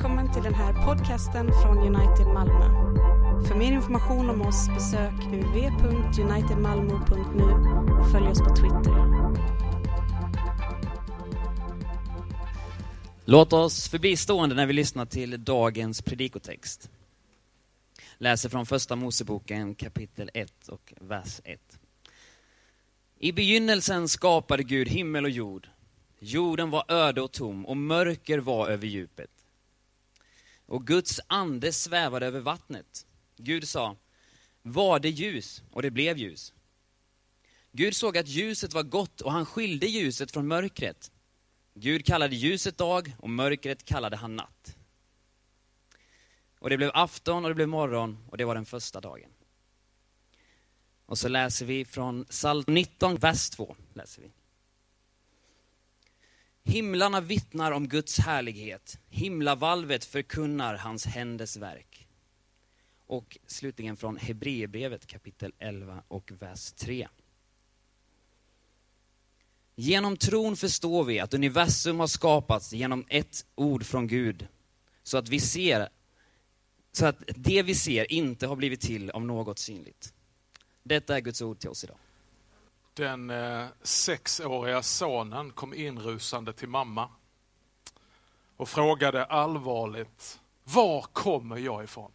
Välkommen till den här podcasten från United Malmö. För mer information om oss besök uv.unitedmalmo.nu och följ oss på Twitter. Låt oss förbli stående när vi lyssnar till dagens predikotext. Läser från första Moseboken kapitel 1 och vers 1. I begynnelsen skapade Gud himmel och jord. Jorden var öde och tom och mörker var över djupet. Och Guds ande svävade över vattnet. Gud sa, var det ljus? Och det blev ljus. Gud såg att ljuset var gott och han skilde ljuset från mörkret. Gud kallade ljuset dag och mörkret kallade han natt. Och det blev afton och det blev morgon och det var den första dagen. Och så läser vi från psalm 19, vers 2. Läser vi. Himlarna vittnar om Guds härlighet, himlavalvet förkunnar hans händers verk. Och slutligen från Hebreerbrevet kapitel 11 och vers 3. Genom tron förstår vi att universum har skapats genom ett ord från Gud, så att vi ser så att det vi ser inte har blivit till av något synligt. Detta är Guds ord till oss idag. Den eh, sexåriga sonen kom inrusande till mamma och frågade allvarligt, var kommer jag ifrån?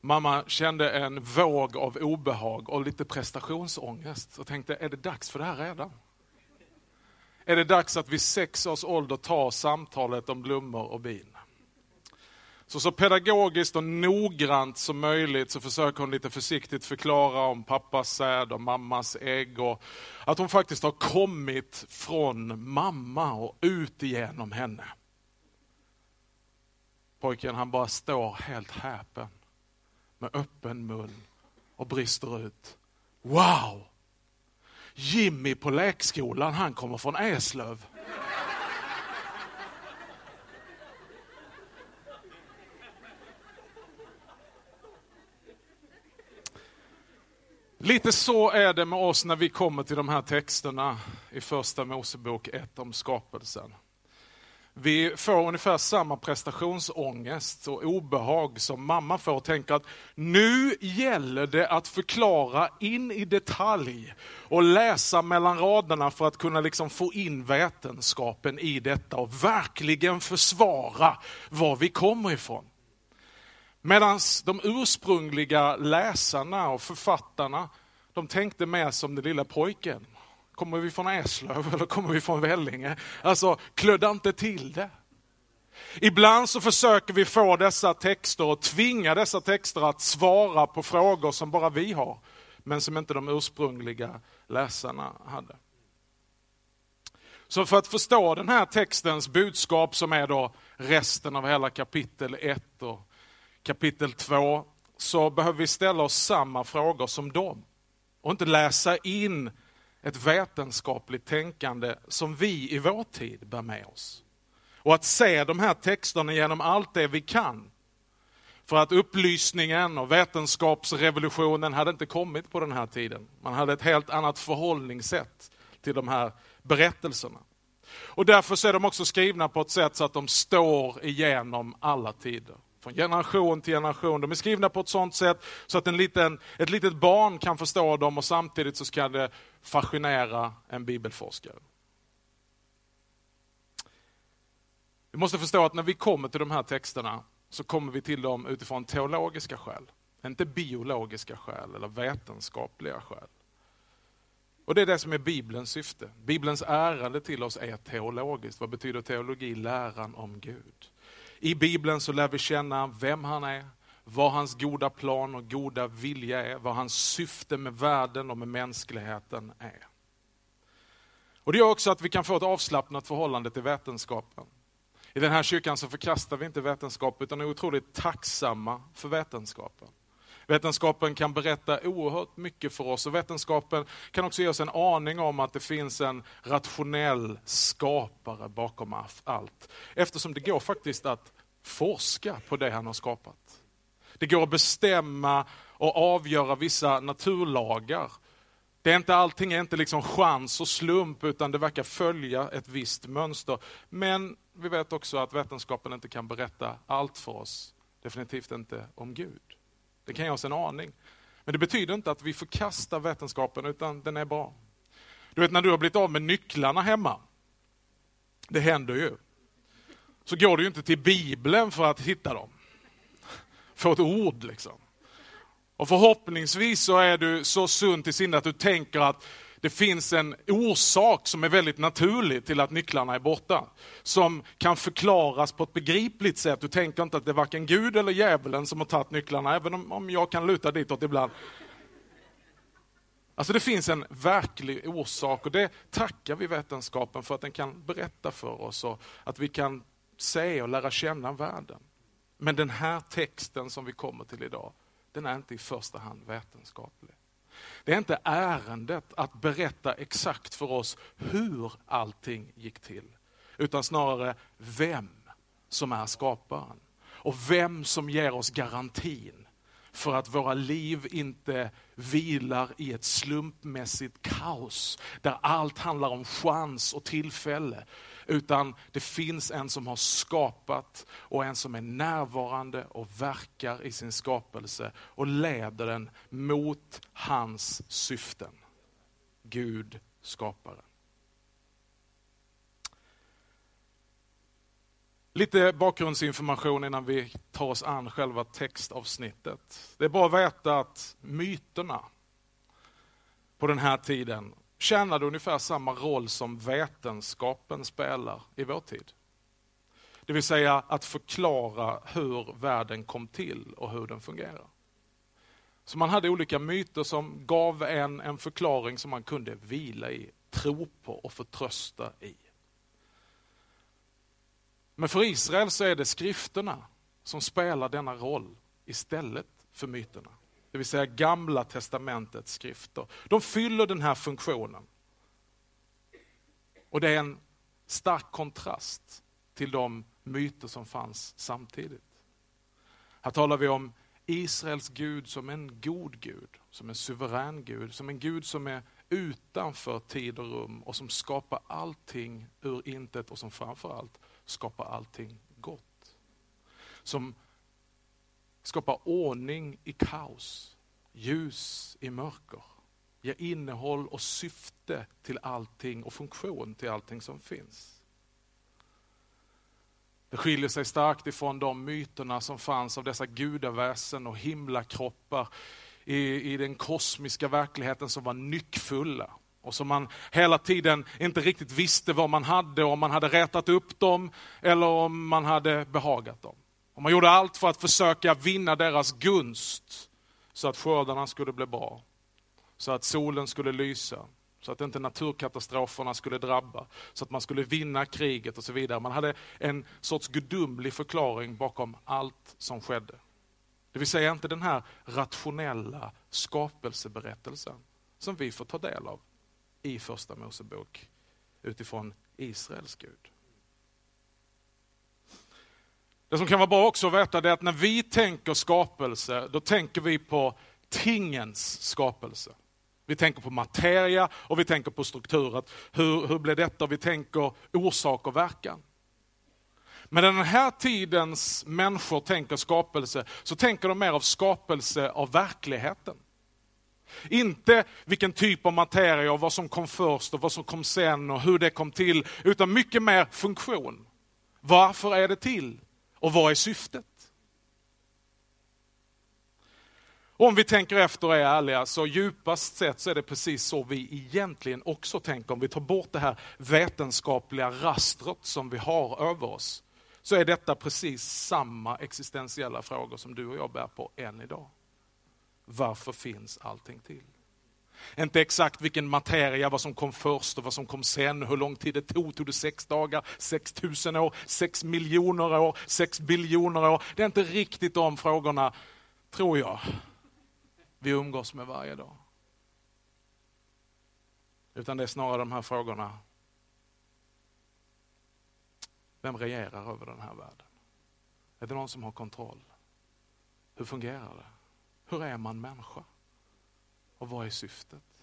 Mamma kände en våg av obehag och lite prestationsångest och tänkte, är det dags för det här redan? Är det dags att vid sex års ålder ta samtalet om blommor och bin? Så, så pedagogiskt och noggrant som möjligt så försöker hon lite försiktigt förklara om pappas säd och mammas ägg och att hon faktiskt har kommit från mamma och ut igenom henne. Pojken han bara står helt häpen med öppen mun och brister ut. Wow! Jimmy på lekskolan, han kommer från Eslöv. Lite så är det med oss när vi kommer till de här texterna i första Mosebok 1 om skapelsen. Vi får ungefär samma prestationsångest och obehag som mamma får och tänker att nu gäller det att förklara in i detalj och läsa mellan raderna för att kunna liksom få in vetenskapen i detta och verkligen försvara var vi kommer ifrån. Medan de ursprungliga läsarna och författarna, de tänkte mer som den lilla pojken. Kommer vi från Eslöv eller kommer vi från Vellinge? Alltså, klödda inte till det. Ibland så försöker vi få dessa texter och tvinga dessa texter att svara på frågor som bara vi har, men som inte de ursprungliga läsarna hade. Så för att förstå den här textens budskap som är då resten av hela kapitel 1 och kapitel 2 så behöver vi ställa oss samma frågor som dem. Och inte läsa in ett vetenskapligt tänkande som vi i vår tid bär med oss. Och att se de här texterna genom allt det vi kan. För att upplysningen och vetenskapsrevolutionen hade inte kommit på den här tiden. Man hade ett helt annat förhållningssätt till de här berättelserna. Och därför så är de också skrivna på ett sätt så att de står igenom alla tider från generation till generation. De är skrivna på ett sånt sätt så att en liten, ett litet barn kan förstå dem och samtidigt så ska det fascinera en bibelforskare. Vi måste förstå att när vi kommer till de här texterna så kommer vi till dem utifrån teologiska skäl. Inte biologiska skäl eller vetenskapliga skäl. Och Det är det som är Bibelns syfte. Bibelns ärende till oss är teologiskt. Vad betyder teologi? Läran om Gud. I Bibeln så lär vi känna vem han är, vad hans goda plan och goda vilja är, vad hans syfte med världen och med mänskligheten är. Och Det gör också att vi kan få ett avslappnat förhållande till vetenskapen. I den här kyrkan så förkastar vi inte vetenskap utan är otroligt tacksamma för vetenskapen. Vetenskapen kan berätta oerhört mycket för oss och vetenskapen kan också ge oss en aning om att det finns en rationell skapare bakom allt. Eftersom det går faktiskt att forska på det han har skapat. Det går att bestämma och avgöra vissa naturlagar Det är inte, allting är inte liksom chans och slump, utan det verkar följa ett visst mönster. Men vi vet också att vetenskapen inte kan berätta allt för oss. Definitivt inte om Gud. Det kan ge oss en aning. Men det betyder inte att vi förkastar vetenskapen, utan den är bra. Du vet när du har blivit av med nycklarna hemma. Det händer ju. Så går du inte till Bibeln för att hitta dem. Få ett ord liksom. Och förhoppningsvis så är du så sunt i sinnet att du tänker att det finns en orsak som är väldigt naturlig till att nycklarna är borta. Som kan förklaras på ett begripligt sätt. Du tänker inte att det är varken Gud eller djävulen som har tagit nycklarna, även om, om jag kan luta ditåt ibland. Alltså det finns en verklig orsak och det tackar vi vetenskapen för att den kan berätta för oss och att vi kan se och lära känna världen. Men den här texten som vi kommer till idag, den är inte i första hand vetenskaplig. Det är inte ärendet att berätta exakt för oss hur allting gick till, utan snarare vem som är skaparen och vem som ger oss garantin för att våra liv inte vilar i ett slumpmässigt kaos där allt handlar om chans och tillfälle. Utan det finns en som har skapat och en som är närvarande och verkar i sin skapelse och leder den mot hans syften. Gud, skaparen. Lite bakgrundsinformation innan vi tar oss an själva textavsnittet. Det är bra att veta att myterna på den här tiden tjänade ungefär samma roll som vetenskapen spelar i vår tid. Det vill säga att förklara hur världen kom till och hur den fungerar. Så man hade olika myter som gav en en förklaring som man kunde vila i, tro på och förtrösta i. Men för Israel så är det skrifterna som spelar denna roll istället för myterna. Det vill säga gamla testamentets skrifter. De fyller den här funktionen. Och det är en stark kontrast till de myter som fanns samtidigt. Här talar vi om Israels Gud som en god Gud, som en suverän Gud, som en Gud som är utanför tid och rum och som skapar allting ur intet och som framförallt skapar allting gott. Som skapar ordning i kaos, ljus i mörker, ger innehåll och syfte till allting och funktion till allting som finns. Det skiljer sig starkt ifrån de myterna som fanns av dessa gudaväsen och himlakroppar i, i den kosmiska verkligheten som var nyckfulla och som man hela tiden inte riktigt visste vad man hade, om man hade rätat upp dem eller om man hade behagat dem. Och man gjorde allt för att försöka vinna deras gunst så att skördarna skulle bli bra. Så att solen skulle lysa, så att inte naturkatastroferna skulle drabba, så att man skulle vinna kriget och så vidare. Man hade en sorts gudomlig förklaring bakom allt som skedde. Det vill säga inte den här rationella skapelseberättelsen som vi får ta del av i Första Mosebok utifrån Israels Gud. Det som kan vara bra också att veta är att när vi tänker skapelse, då tänker vi på tingens skapelse. Vi tänker på materia och vi tänker på strukturen. Hur, hur blir detta? Vi tänker orsak och verkan. Men när den här tidens människor tänker skapelse, så tänker de mer av skapelse av verkligheten. Inte vilken typ av materia och vad som kom först och vad som kom sen och hur det kom till, utan mycket mer funktion. Varför är det till? Och vad är syftet? Om vi tänker efter och är ärliga, så djupast sett så är det precis så vi egentligen också tänker. Om vi tar bort det här vetenskapliga rastret som vi har över oss, så är detta precis samma existentiella frågor som du och jag bär på än idag. Varför finns allting till? Inte exakt vilken materia, vad som kom först och vad som kom sen, hur lång tid det tog. Tog det sex dagar, sex tusen år, sex miljoner år, sex biljoner år? Det är inte riktigt de frågorna, tror jag, vi umgås med varje dag. Utan det är snarare de här frågorna. Vem regerar över den här världen? Är det någon som har kontroll? Hur fungerar det? Hur är man människa? Och vad är syftet?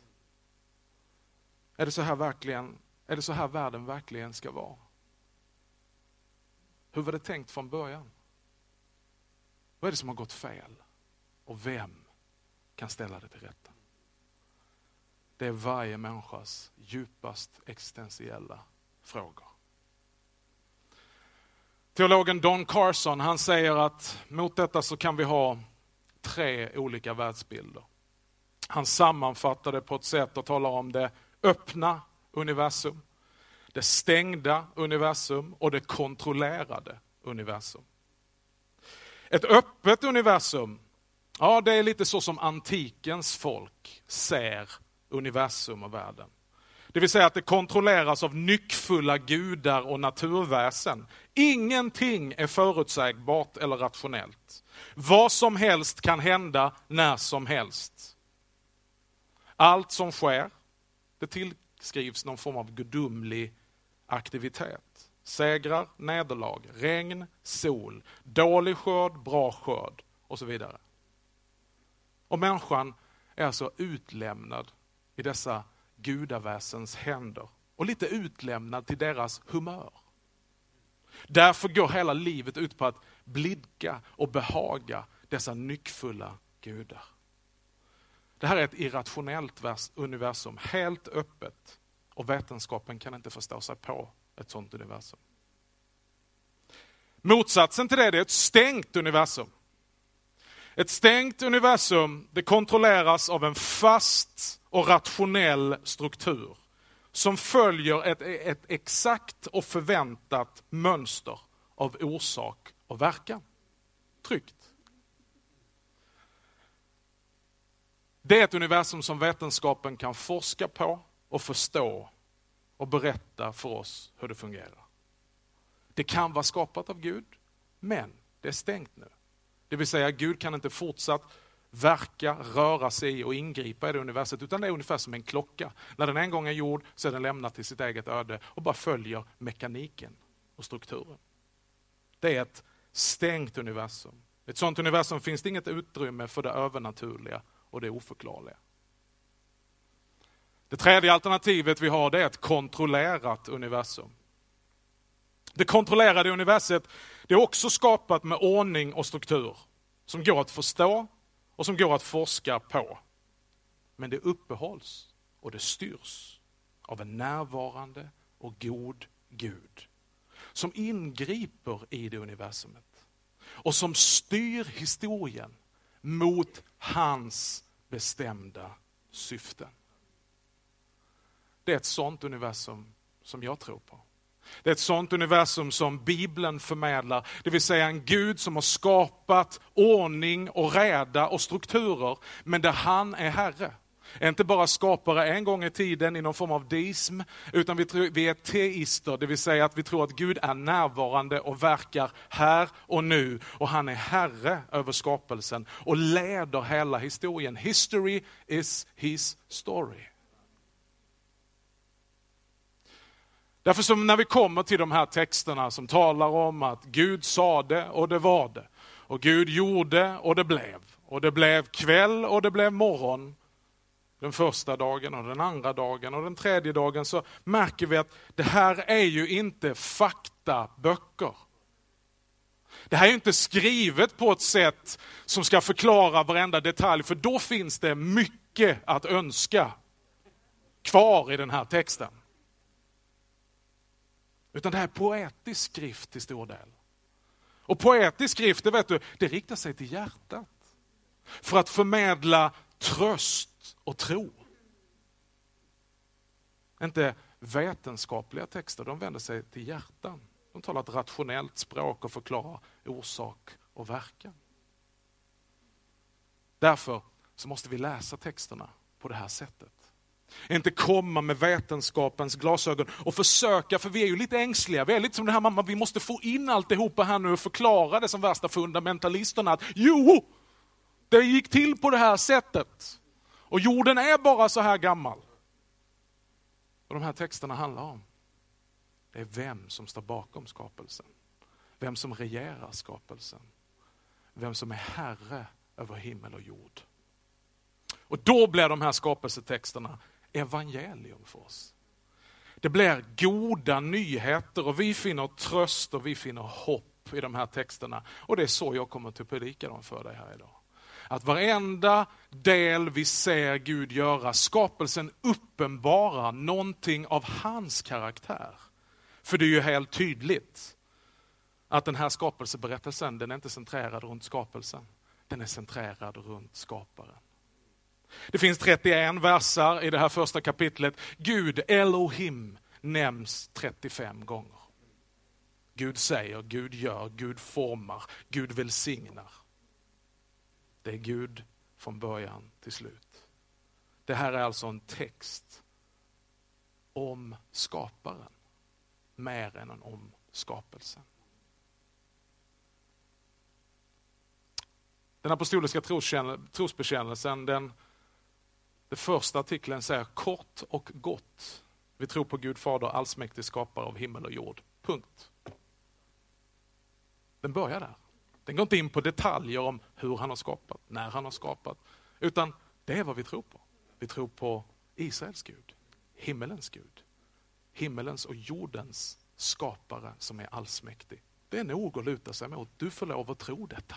Är det så här, verkligen, är det så här världen verkligen ska vara? Hur var det tänkt från början? Vad är det som har gått fel? Och vem kan ställa det till rätta? Det är varje människas djupast existentiella frågor. Teologen Don Carson han säger att mot detta så kan vi ha tre olika världsbilder. Han sammanfattar det på ett sätt och talar om det öppna universum, det stängda universum och det kontrollerade universum. Ett öppet universum, ja det är lite så som antikens folk ser universum och världen. Det vill säga att det kontrolleras av nyckfulla gudar och naturväsen. Ingenting är förutsägbart eller rationellt. Vad som helst kan hända när som helst. Allt som sker, det tillskrivs någon form av gudomlig aktivitet. Segrar, nederlag, regn, sol, dålig skörd, bra skörd och så vidare. Och människan är alltså utlämnad i dessa gudaväsens händer och lite utlämnad till deras humör. Därför går hela livet ut på att blidka och behaga dessa nyckfulla gudar. Det här är ett irrationellt universum, helt öppet och vetenskapen kan inte förstå sig på ett sådant universum. Motsatsen till det är ett stängt universum. Ett stängt universum det kontrolleras av en fast och rationell struktur som följer ett, ett exakt och förväntat mönster av orsak och verkan. Tryggt. Det är ett universum som vetenskapen kan forska på och förstå och berätta för oss hur det fungerar. Det kan vara skapat av Gud, men det är stängt nu. Det vill säga, Gud kan inte fortsatt verka, röra sig och ingripa i det universet, utan det är ungefär som en klocka. När den en gång är gjord så är den lämnad till sitt eget öde och bara följer mekaniken och strukturen. Det är ett stängt universum. I ett sådant universum finns det inget utrymme för det övernaturliga och det oförklarliga. Det tredje alternativet vi har det är ett kontrollerat universum. Det kontrollerade universet det är också skapat med ordning och struktur som går att förstå och som går att forska på. Men det uppehålls och det styrs av en närvarande och god Gud som ingriper i det universumet och som styr historien mot hans bestämda syften. Det är ett sånt universum som jag tror på. Det är ett sånt universum som Bibeln förmedlar, det vill säga en Gud som har skapat ordning och reda och strukturer, men där han är Herre. Är inte bara skapare en gång i tiden i någon form av deism, utan vi, tror, vi är teister, det vill säga att vi tror att Gud är närvarande och verkar här och nu. Och han är Herre över skapelsen och leder hela historien. History is his story. Därför som när vi kommer till de här texterna som talar om att Gud sade och det var det. Och Gud gjorde och det blev. Och det blev kväll och det blev morgon. Den första dagen och den andra dagen och den tredje dagen så märker vi att det här är ju inte faktaböcker. Det här är inte skrivet på ett sätt som ska förklara varenda detalj, för då finns det mycket att önska kvar i den här texten. Utan det här är poetisk skrift till stor del. Och poetisk skrift, det vet du, det riktar sig till hjärtat. För att förmedla tröst och tro. Inte vetenskapliga texter, de vänder sig till hjärtan. De talar ett rationellt språk och förklarar orsak och verkan. Därför så måste vi läsa texterna på det här sättet. Inte komma med vetenskapens glasögon och försöka, för vi är ju lite ängsliga. Vi är lite som den här mamman, vi måste få in alltihopa här nu och förklara det som värsta fundamentalisterna. Att jo, det gick till på det här sättet. Och jorden är bara så här gammal. Och de här texterna handlar om, det är vem som står bakom skapelsen. Vem som regerar skapelsen. Vem som är herre över himmel och jord. Och då blir de här skapelsetexterna evangelium för oss. Det blir goda nyheter och vi finner tröst och vi finner hopp i de här texterna. Och det är så jag kommer att predika dem för dig här idag. Att varenda del vi ser Gud göra, skapelsen uppenbarar någonting av hans karaktär. För det är ju helt tydligt att den här skapelseberättelsen, den är inte centrerad runt skapelsen. Den är centrerad runt skaparen. Det finns 31 versar i det här första kapitlet. Gud, Elohim, nämns 35 gånger. Gud säger, Gud gör, Gud formar, Gud välsignar. Det är Gud från början till slut. Det här är alltså en text om skaparen, mer än om skapelsen. Den apostoliska trosbekännelsen, den, den första artikeln säger kort och gott. Vi tror på Gud Fader, allsmäktig skapare av himmel och jord. Punkt. Den börjar där. Den går inte in på detaljer om hur han har skapat, när han har skapat, utan det är vad vi tror på. Vi tror på Israels Gud, himmelens Gud, himmelens och jordens skapare som är allsmäktig. Det är nog att luta sig mot. Du får lov att tro detta.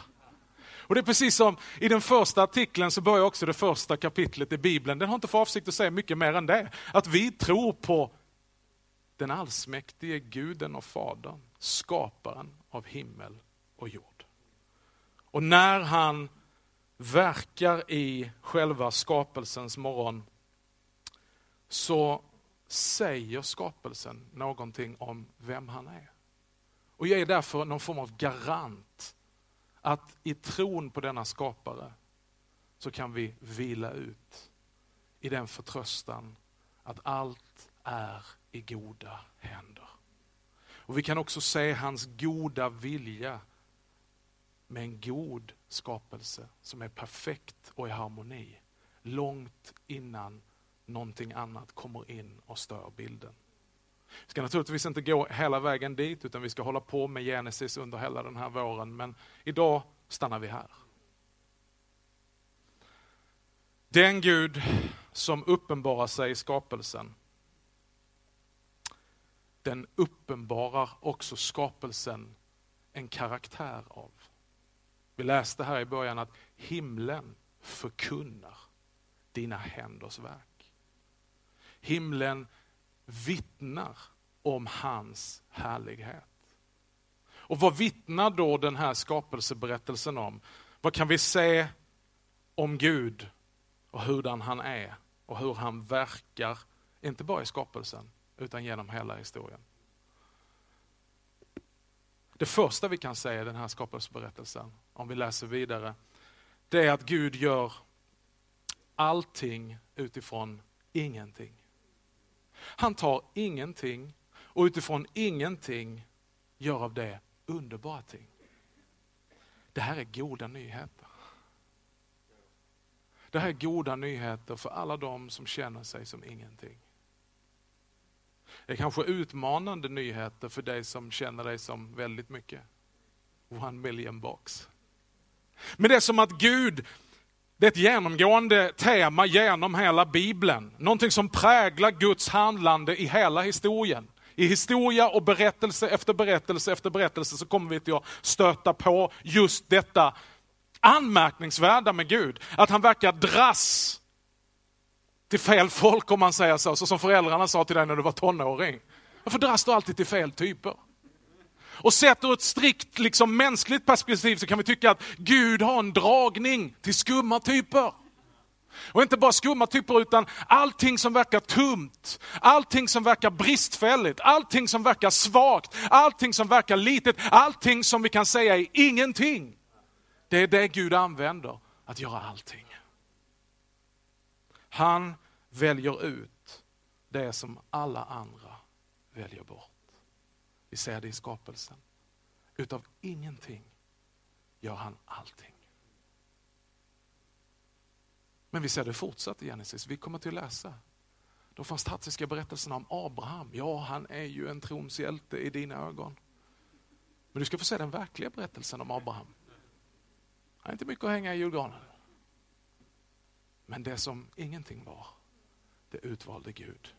Och det är precis som i den första artikeln så börjar också det första kapitlet i Bibeln. Den har inte för avsikt att säga mycket mer än det. Att vi tror på den allsmäktige guden och fadern, skaparen av himmel och jord. Och när han verkar i själva skapelsens morgon så säger skapelsen någonting om vem han är. Och jag är därför någon form av garant att i tron på denna skapare så kan vi vila ut i den förtröstan att allt är i goda händer. Och Vi kan också se hans goda vilja med en god skapelse som är perfekt och i harmoni. Långt innan någonting annat kommer in och stör bilden. Vi ska naturligtvis inte gå hela vägen dit utan vi ska hålla på med Genesis under hela den här våren. Men idag stannar vi här. Den Gud som uppenbarar sig i skapelsen, den uppenbarar också skapelsen en karaktär av. Vi läste här i början att himlen förkunnar dina händers verk. Himlen vittnar om hans härlighet. Och vad vittnar då den här skapelseberättelsen om? Vad kan vi se om Gud och hurdan han är och hur han verkar, inte bara i skapelsen, utan genom hela historien. Det första vi kan säga i den här skapelseberättelsen, om vi läser vidare, det är att Gud gör allting utifrån ingenting. Han tar ingenting och utifrån ingenting gör av det underbara ting. Det här är goda nyheter. Det här är goda nyheter för alla de som känner sig som ingenting. Det är kanske utmanande nyheter för dig som känner dig som väldigt mycket. One million bucks. Men det är som att Gud, det är ett genomgående tema genom hela Bibeln. Någonting som präglar Guds handlande i hela historien. I historia och berättelse efter berättelse efter berättelse så kommer vi till att stöta på just detta anmärkningsvärda med Gud. Att han verkar dras till fel folk om man säger så, så som föräldrarna sa till dig när du var tonåring. Varför dras du alltid till fel typer? Och sett ur ett strikt liksom, mänskligt perspektiv så kan vi tycka att Gud har en dragning till skumma typer. Och inte bara skumma typer utan allting som verkar tumt, allting som verkar bristfälligt, allting som verkar svagt, allting som verkar litet, allting som vi kan säga är ingenting. Det är det Gud använder, att göra allting. Han väljer ut det som alla andra väljer bort. Vi ser det i skapelsen. Utav ingenting gör han allting. Men vi ser det fortsatt i Genesis. Vi kommer till att läsa de fantastiska berättelserna om Abraham. Ja, han är ju en trons hjälte i dina ögon. Men du ska få se den verkliga berättelsen om Abraham. Han är inte mycket att hänga i julgranen. Men det som ingenting var, det utvalde Gud.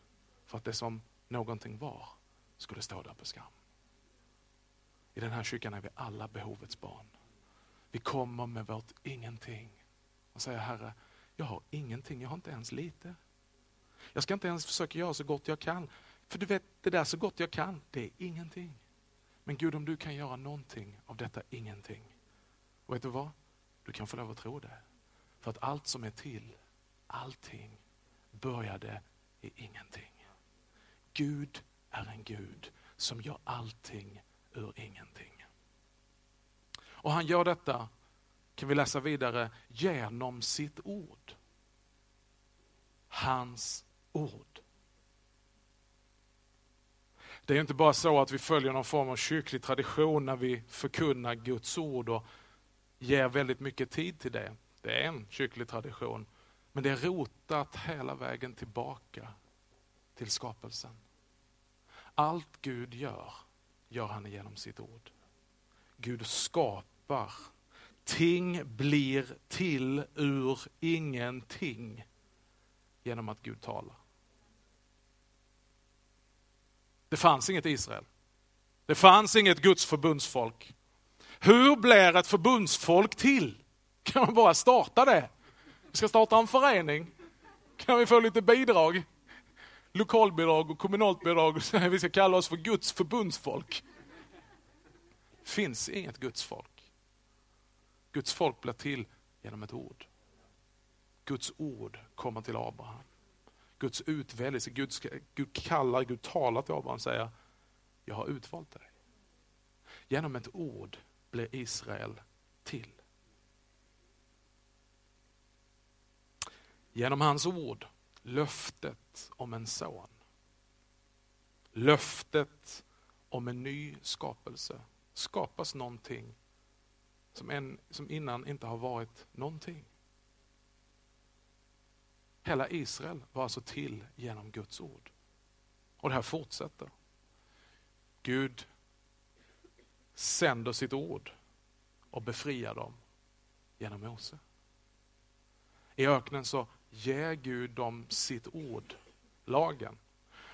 För att det som någonting var skulle stå där på skam. I den här kyrkan är vi alla behovets barn. Vi kommer med vårt ingenting och säger Herre, jag har ingenting, jag har inte ens lite. Jag ska inte ens försöka göra så gott jag kan. För du vet, det där så gott jag kan, det är ingenting. Men Gud, om du kan göra någonting av detta ingenting. Och vet du vad? Du kan få lov att tro det. För att allt som är till, allting, började i ingenting. Gud är en Gud som gör allting ur ingenting. Och han gör detta, kan vi läsa vidare, genom sitt ord. Hans ord. Det är inte bara så att vi följer någon form av kyrklig tradition när vi förkunnar Guds ord och ger väldigt mycket tid till det. Det är en kyrklig tradition. Men det är rotat hela vägen tillbaka till skapelsen. Allt Gud gör, gör han genom sitt ord. Gud skapar. Ting blir till ur ingenting genom att Gud talar. Det fanns inget Israel. Det fanns inget Guds förbundsfolk. Hur blir ett förbundsfolk till? Kan man bara starta det? Vi ska starta en förening. Kan vi få lite bidrag? Lokalbidrag och kommunalt bidrag. Vi ska kalla oss för Guds förbundsfolk. Det finns inget Guds folk. Guds folk blir till genom ett ord. Guds ord kommer till Abraham. Guds utväljelse, Gud, Gud kallar, Gud talar till Abraham och säger, jag har utvalt dig. Genom ett ord blir Israel till. Genom hans ord, löftet om en son. Löftet om en ny skapelse. Skapas någonting som, en, som innan inte har varit någonting. Hela Israel var alltså till genom Guds ord. Och det här fortsätter. Gud sänder sitt ord och befriar dem genom Mose. I öknen så ger Gud dem sitt ord, lagen.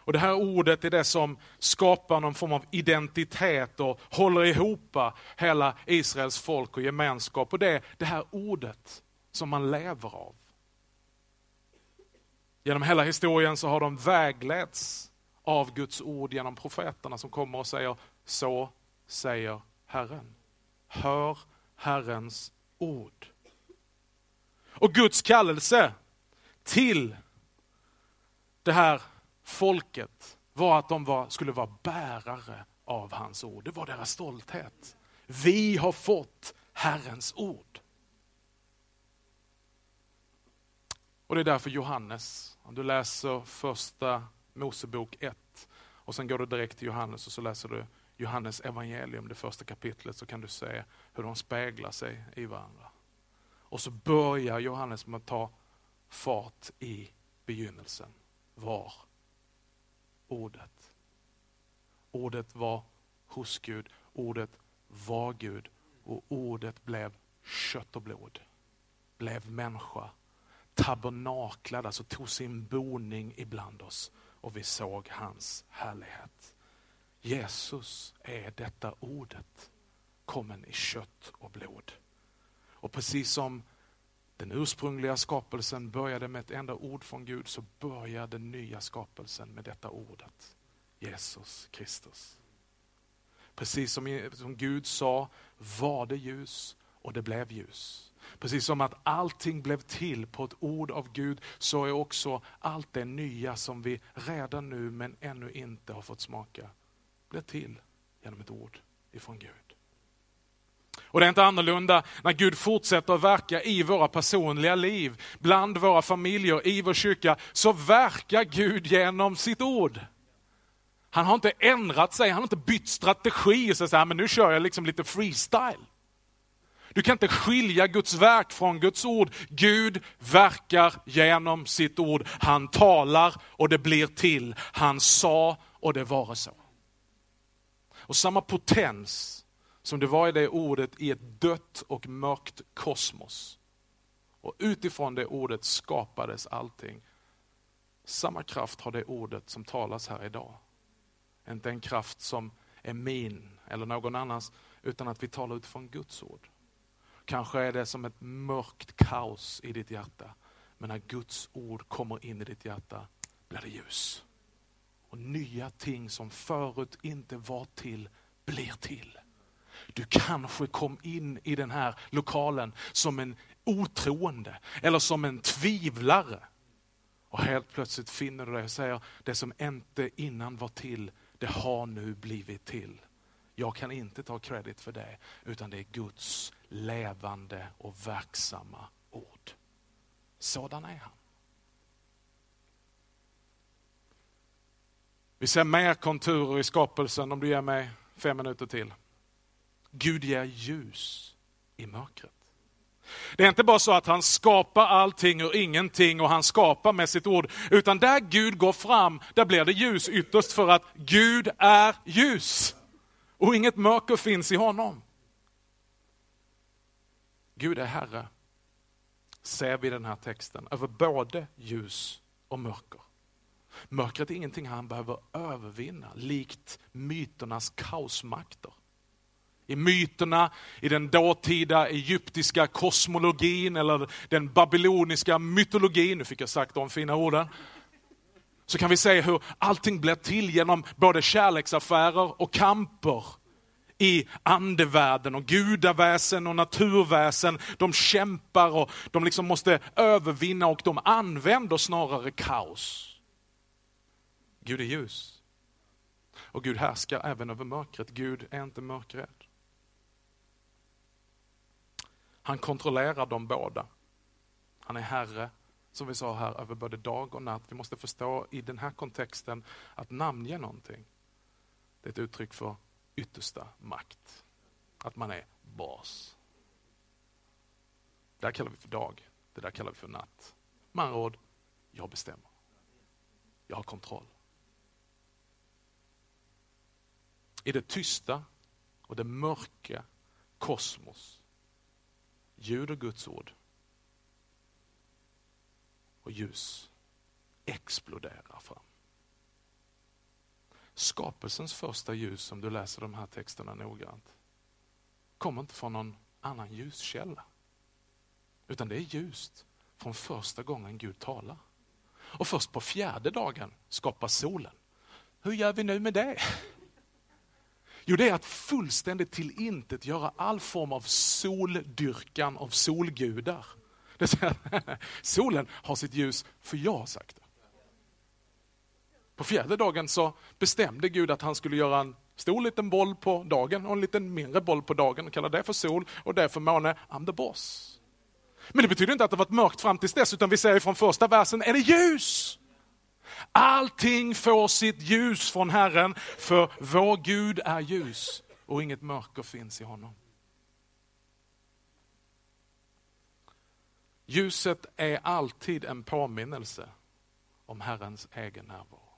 Och Det här ordet är det som skapar någon form av identitet och håller ihop hela Israels folk och gemenskap. Och det är det här ordet som man lever av. Genom hela historien så har de vägletts av Guds ord genom profeterna som kommer och säger, så säger Herren. Hör Herrens ord. Och Guds kallelse till det här folket var att de var, skulle vara bärare av hans ord. Det var deras stolthet. Vi har fått Herrens ord. Och det är därför Johannes, om du läser första Mosebok 1 och sen går du direkt till Johannes och så läser du Johannes evangelium, det första kapitlet, så kan du se hur de speglar sig i varandra. Och så börjar Johannes med att ta fart i begynnelsen. Var ordet. Ordet var hos Gud, ordet var Gud och ordet blev kött och blod. Blev människa tabernaklad, alltså tog sin boning ibland oss och vi såg hans härlighet. Jesus är detta ordet, kommen i kött och blod. Och precis som den ursprungliga skapelsen började med ett enda ord från Gud så börjar den nya skapelsen med detta ordet, Jesus Kristus. Precis som, som Gud sa, var det ljus och det blev ljus. Precis som att allting blev till på ett ord av Gud, så är också allt det nya som vi redan nu, men ännu inte har fått smaka, blev till genom ett ord ifrån Gud. Och det är inte annorlunda när Gud fortsätter att verka i våra personliga liv, bland våra familjer, i vår kyrka, så verkar Gud genom sitt ord. Han har inte ändrat sig, han har inte bytt strategi och så här, men nu kör jag liksom lite freestyle. Du kan inte skilja Guds verk från Guds ord. Gud verkar genom sitt ord. Han talar och det blir till. Han sa och det vare så. Och samma potens som det var i det ordet i ett dött och mörkt kosmos. Och utifrån det ordet skapades allting. Samma kraft har det ordet som talas här idag. Inte en kraft som är min eller någon annans, utan att vi talar utifrån Guds ord. Kanske är det som ett mörkt kaos i ditt hjärta, men när Guds ord kommer in i ditt hjärta blir det ljus. Och nya ting som förut inte var till, blir till. Du kanske kom in i den här lokalen som en otroende eller som en tvivlare. Och helt plötsligt finner du dig och säger, det som inte innan var till, det har nu blivit till. Jag kan inte ta kredit för det, utan det är Guds levande och verksamma ord. Sådan är han. Vi ser mer konturer i skapelsen om du ger mig fem minuter till. Gud ger ljus i mörkret. Det är inte bara så att han skapar allting ur ingenting och han skapar med sitt ord, utan där Gud går fram, där blir det ljus ytterst för att Gud är ljus. Och inget mörker finns i honom. Gud är Herre, ser vi i den här texten, över både ljus och mörker. Mörkret är ingenting han behöver övervinna, likt myternas kaosmakter. I myterna, i den dåtida egyptiska kosmologin eller den babyloniska mytologin, nu fick jag sagt de fina orden, så kan vi se hur allting blir till genom både kärleksaffärer och kamper i andevärlden och gudaväsen och naturväsen. De kämpar och de liksom måste övervinna och de använder snarare kaos. Gud är ljus. Och Gud härskar även över mörkret. Gud är inte mörkrädd. Han kontrollerar dem båda. Han är Herre, som vi sa här, över både dag och natt. Vi måste förstå i den här kontexten att namnge någonting, det är ett uttryck för yttersta makt. Att man är bas. Det där kallar vi för dag, det där kallar vi för natt. Med andra ord, jag bestämmer. Jag har kontroll. I det tysta och det mörka kosmos ljud och Guds ord och ljus exploderar fram. Skapelsens första ljus, om du läser de här texterna noggrant, kommer inte från någon annan ljuskälla. Utan det är ljust från första gången Gud talar. Och först på fjärde dagen skapas solen. Hur gör vi nu med det? Jo, det är att fullständigt till intet göra all form av soldyrkan av solgudar. Det säger, solen har sitt ljus för jag har sagt det. På fjärde dagen så bestämde Gud att han skulle göra en stor liten boll på dagen och en liten mindre boll på dagen och kalla det för sol och det för måne. I'm the boss. Men det betyder inte att det varit mörkt fram tills dess, utan vi säger från första versen, är det ljus? Allting får sitt ljus från Herren, för vår Gud är ljus och inget mörker finns i honom. Ljuset är alltid en påminnelse om Herrens egen närvaro.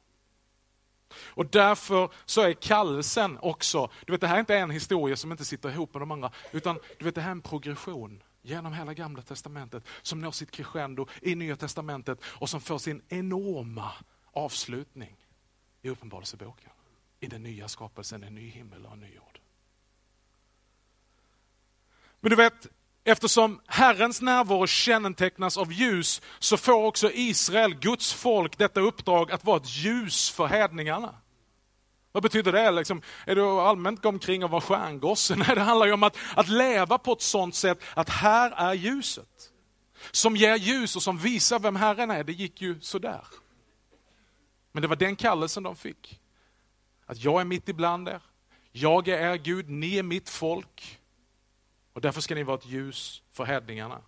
Och därför så är kallelsen också, du vet det här är inte en historia som inte sitter ihop med de andra, utan du vet det här är en progression genom hela gamla testamentet som når sitt crescendo i nya testamentet och som får sin enorma avslutning i Uppenbarelseboken. I den nya skapelsen, en ny himmel och en ny jord. Men du vet, eftersom Herrens närvaro kännetecknas av ljus så får också Israel, Guds folk, detta uppdrag att vara ett ljus för hedningarna. Vad betyder det? Liksom, är det allmänt gå omkring och vara stjärngosse? Nej, det handlar ju om att, att leva på ett sånt sätt att här är ljuset. Som ger ljus och som visar vem Herren är. Det gick ju sådär. Men det var den kallelsen de fick. Att jag är mitt ibland er. Jag är er Gud, ni är mitt folk. Och därför ska ni vara ett ljus för hedningarna.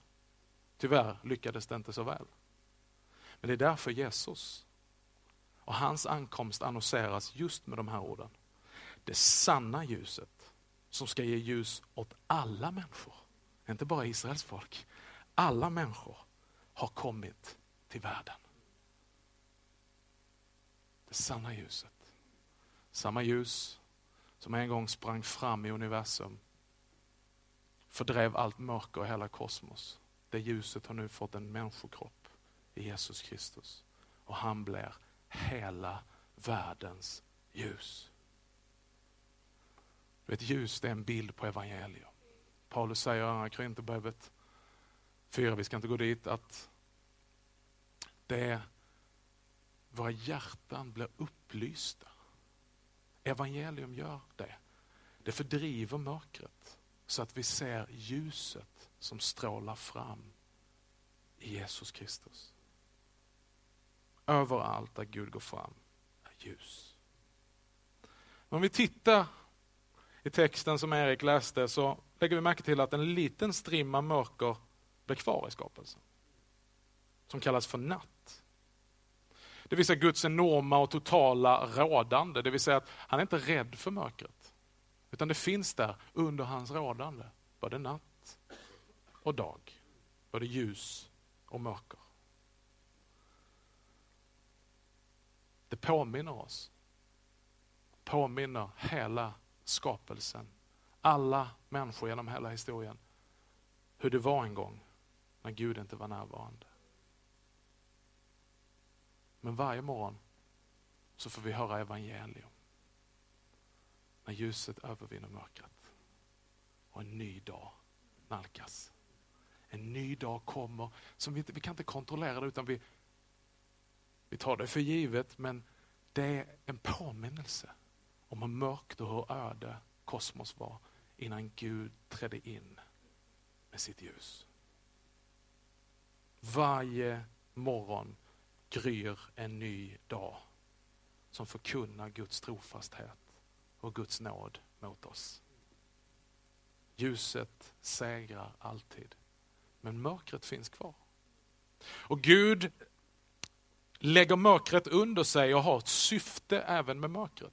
Tyvärr lyckades det inte så väl. Men det är därför Jesus och hans ankomst annonseras just med de här orden. Det sanna ljuset som ska ge ljus åt alla människor. Inte bara Israels folk. Alla människor har kommit till världen. Det sanna ljuset. Samma ljus som en gång sprang fram i universum. Fördrev allt mörker och hela kosmos. Det ljuset har nu fått en människokropp i Jesus Kristus. och han blir hela världens ljus. Du vet, ljus det är en bild på evangelium. Paulus säger i Korinthierbrevet 4, vi ska inte gå dit, att det våra hjärtan blir upplysta. Evangelium gör det. Det fördriver mörkret så att vi ser ljuset som strålar fram i Jesus Kristus. Överallt där Gud går fram är ljus. Om vi tittar i texten som Erik läste så lägger vi märke till att en liten strimma mörker blir kvar i skapelsen. Som kallas för natt. Det vill säga Guds enorma och totala rådande, det vill säga att han är inte rädd för mörkret. Utan det finns där under hans rådande, både natt och dag. Både ljus och mörker. Det påminner oss, påminner hela skapelsen, alla människor genom hela historien, hur det var en gång när Gud inte var närvarande. Men varje morgon så får vi höra evangelium. När ljuset övervinner mörkret och en ny dag nalkas. En ny dag kommer som vi, inte, vi kan inte kontrollera det utan vi, vi tar det för givet men det är en påminnelse om hur mörkt och hur öde kosmos var innan Gud trädde in med sitt ljus. Varje morgon gryr en ny dag som förkunnar Guds trofasthet och Guds nåd mot oss. Ljuset segrar alltid, men mörkret finns kvar. Och Gud lägger mörkret under sig och har ett syfte även med mörkret.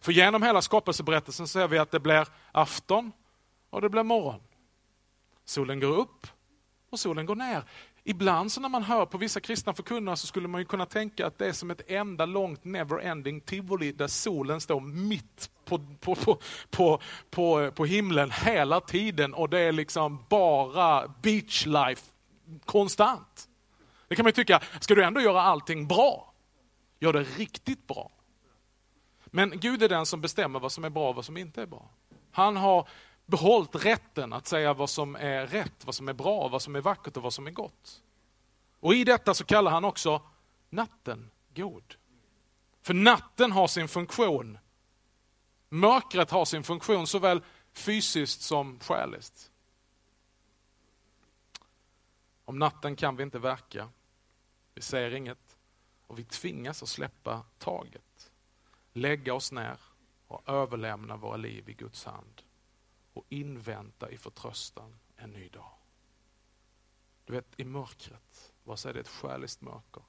För genom hela skapelseberättelsen ser vi att det blir afton och det blir morgon. Solen går upp och solen går ner. Ibland så när man hör på vissa kristna förkunnare så skulle man ju kunna tänka att det är som ett enda långt never-ending tivoli där solen står mitt på, på, på, på, på, på himlen hela tiden och det är liksom bara beach life konstant. Det kan man ju tycka, ska du ändå göra allting bra, gör det riktigt bra. Men Gud är den som bestämmer vad som är bra och vad som inte är bra. Han har behållit rätten att säga vad som är rätt, vad som är bra, vad som är vackert och vad som är gott. Och i detta så kallar han också natten god. För natten har sin funktion. Mörkret har sin funktion såväl fysiskt som själiskt. Om natten kan vi inte verka, vi ser inget och vi tvingas att släppa taget. Lägga oss ner och överlämna våra liv i Guds hand och invänta i förtröstan en ny dag. Du vet, i mörkret, vad säger det ett själiskt mörker?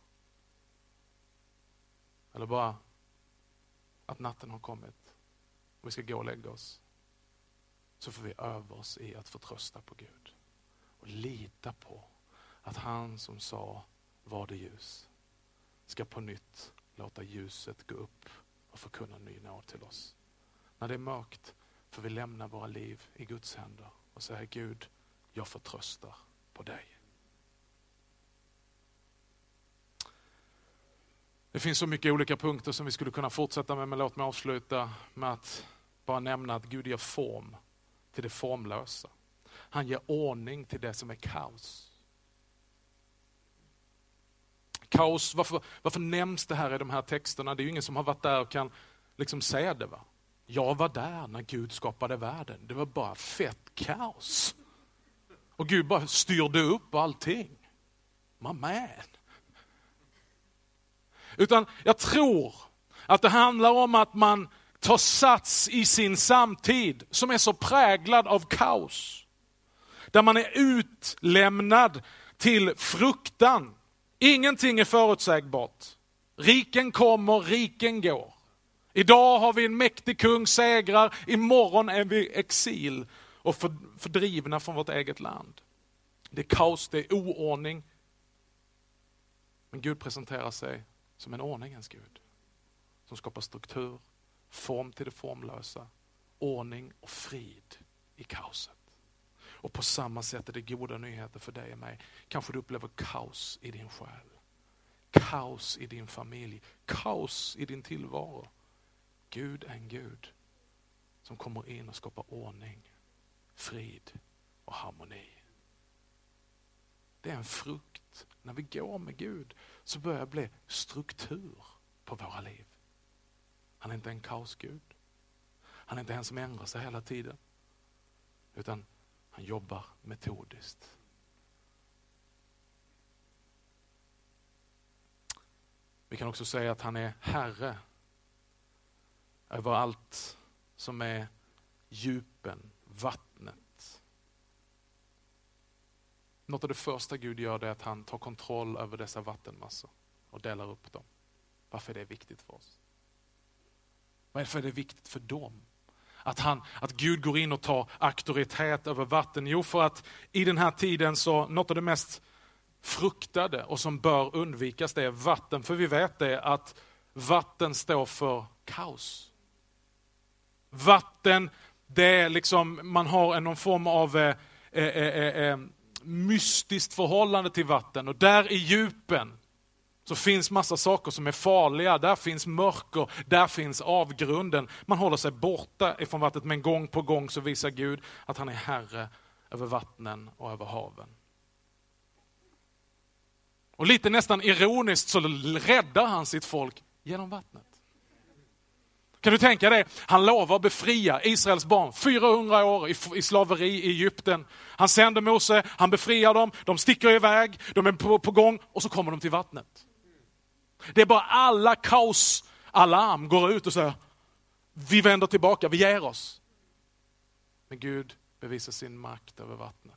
Eller bara att natten har kommit och vi ska gå och lägga oss. Så får vi öva oss i att förtrösta på Gud och lita på att han som sa var det ljus ska på nytt låta ljuset gå upp och förkunna ny nåd till oss. När det är mörkt får vi lämna våra liv i Guds händer och säga Gud, jag förtröstar på dig. Det finns så mycket olika punkter som vi skulle kunna fortsätta med, men låt mig avsluta med att bara nämna att Gud ger form till det formlösa. Han ger ordning till det som är kaos. Kaos, varför, varför nämns det här i de här texterna? Det är ju ingen som har varit där och kan liksom säga det. Va? Jag var där när Gud skapade världen. Det var bara fett kaos. Och Gud bara styrde upp allting. My man. Utan jag tror att det handlar om att man tar sats i sin samtid som är så präglad av kaos. Där man är utlämnad till fruktan. Ingenting är förutsägbart. Riken kommer, riken går. Idag har vi en mäktig kung, segrar, imorgon är vi exil och fördrivna från vårt eget land. Det är kaos, det är oordning. Men Gud presenterar sig som en ordningens Gud. Som skapar struktur, form till det formlösa, ordning och frid i kaoset. Och på samma sätt är det goda nyheter för dig och mig. Kanske du upplever kaos i din själ. kaos i din familj, kaos i din tillvaro. Gud är en Gud som kommer in och skapar ordning, frid och harmoni. Det är en frukt. När vi går med Gud så börjar det bli struktur på våra liv. Han är inte en kaosgud. Han är inte en som ändrar sig hela tiden. Utan han jobbar metodiskt. Vi kan också säga att han är Herre över allt som är djupen, vattnet. Något av det första Gud gör är att han tar kontroll över dessa vattenmassor och delar upp dem. Varför är det viktigt för oss? Varför är det viktigt för dem? Att, han, att Gud går in och tar auktoritet över vatten? Jo, för att i den här tiden så, något av det mest fruktade och som bör undvikas det är vatten. För vi vet det att vatten står för kaos. Vatten, det är liksom, man har någon form av eh, eh, eh, eh, mystiskt förhållande till vatten och där i djupen så finns massa saker som är farliga. Där finns mörker, där finns avgrunden. Man håller sig borta ifrån vattnet men gång på gång så visar Gud att han är Herre över vattnen och över haven. Och lite nästan ironiskt så räddar han sitt folk genom vattnet. Kan du tänka dig? Han lovar att befria Israels barn 400 år i, slaveri i Egypten. Han sänder Mose, han befriar dem, de sticker iväg, de är på, på gång och så kommer de till vattnet. Det är bara alla kaosalarm går ut och säger, vi vänder tillbaka, vi ger oss. Men Gud bevisar sin makt över vattnet.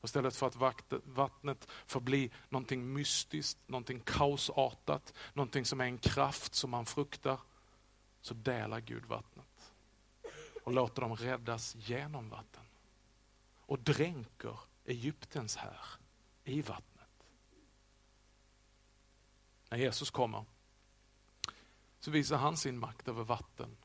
Och istället för att vattnet får bli någonting mystiskt, någonting kaosartat, någonting som är en kraft som man fruktar, så delar Gud vattnet. Och låter dem räddas genom vatten. Och dränker Egyptens här i vattnet. När Jesus kommer så visar han sin makt över vatten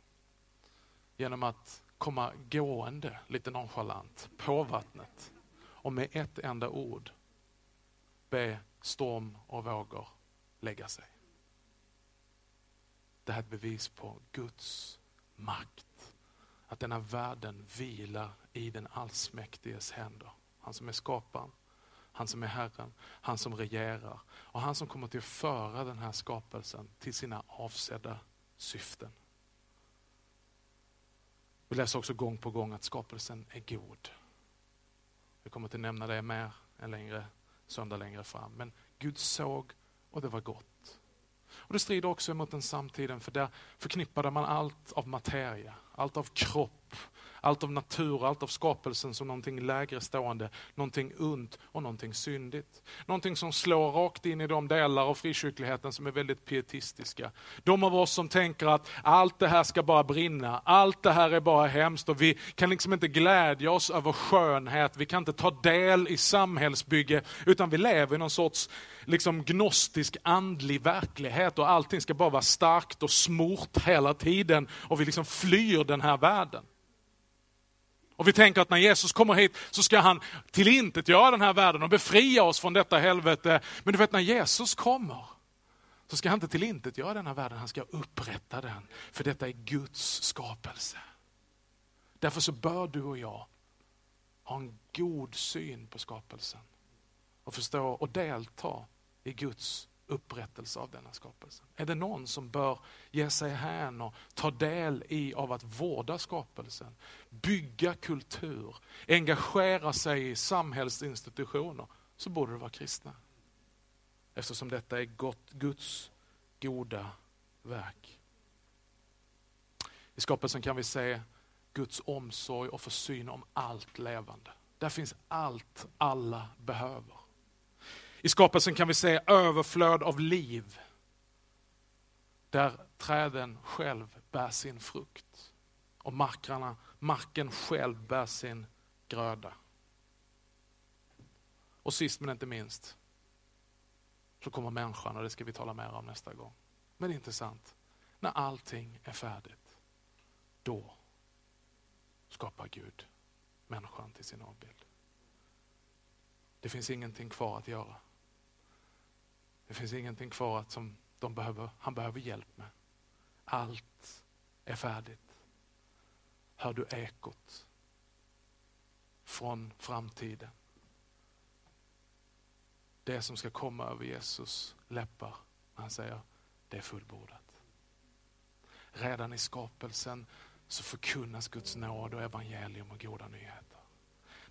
genom att komma gående lite nonchalant på vattnet och med ett enda ord be storm och vågor lägga sig. Det här är ett bevis på Guds makt. Att denna världen vilar i den allsmäktiges händer. Han som är skaparen, han som är Herren, han som regerar och han som kommer till att föra den här skapelsen till sina avsedda syften. Vi läser också gång på gång att skapelsen är god. Vi kommer att nämna det mer en längre söndag längre fram. Men Gud såg och det var gott. Och Det strider också mot den samtiden, för där förknippade man allt av materia, allt av kropp, allt av natur, allt av skapelsen som någonting lägre stående, någonting ont och någonting syndigt. Någonting som slår rakt in i de delar av frikyrkligheten som är väldigt pietistiska. De av oss som tänker att allt det här ska bara brinna, allt det här är bara hemskt och vi kan liksom inte glädja oss över skönhet, vi kan inte ta del i samhällsbygge, utan vi lever i någon sorts liksom gnostisk andlig verklighet och allting ska bara vara starkt och smort hela tiden och vi liksom flyr den här världen. Och vi tänker att när Jesus kommer hit så ska han tillintetgöra den här världen och befria oss från detta helvete. Men du vet när Jesus kommer så ska han inte tillintetgöra den här världen, han ska upprätta den. För detta är Guds skapelse. Därför så bör du och jag ha en god syn på skapelsen och förstå och delta i Guds upprättelse av denna skapelse? Är det någon som bör ge sig hän och ta del i av att vårda skapelsen, bygga kultur, engagera sig i samhällsinstitutioner, så borde det vara kristna. Eftersom detta är gott, Guds goda verk. I skapelsen kan vi se Guds omsorg och försyn om allt levande. Där finns allt alla behöver. I skapelsen kan vi se överflöd av liv. Där träden själv bär sin frukt. Och markarna, marken själv bär sin gröda. Och sist men inte minst så kommer människan och det ska vi tala mer om nästa gång. Men det är intressant. När allting är färdigt, då skapar Gud människan till sin avbild. Det finns ingenting kvar att göra. Det finns ingenting kvar att som de behöver, han behöver hjälp med. Allt är färdigt. Hör du ekot från framtiden? Det som ska komma över Jesus läppar när han säger det är fullbordat. Redan i skapelsen så förkunnas Guds nåd och evangelium och goda nyheter.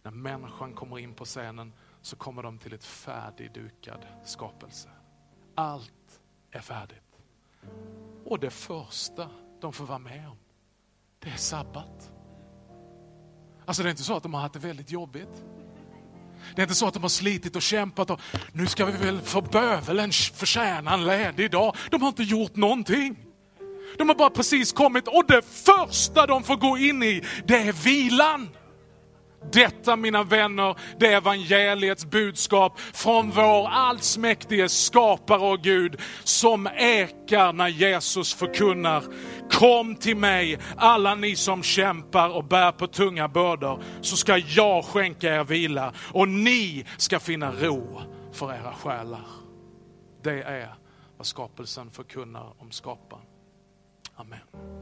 När människan kommer in på scenen så kommer de till ett färdigdukad skapelse. Allt är färdigt. Och det första de får vara med om, det är sabbat. Alltså det är inte så att de har haft det väldigt jobbigt. Det är inte så att de har slitit och kämpat och nu ska vi väl få bövelen förtjäna en ledig dag. De har inte gjort någonting. De har bara precis kommit och det första de får gå in i, det är vilan. Detta mina vänner, det är evangeliets budskap från vår allsmäktige skapare och Gud som ekar när Jesus förkunnar. Kom till mig alla ni som kämpar och bär på tunga bördor så ska jag skänka er vila och ni ska finna ro för era själar. Det är vad skapelsen förkunnar om skaparen. Amen.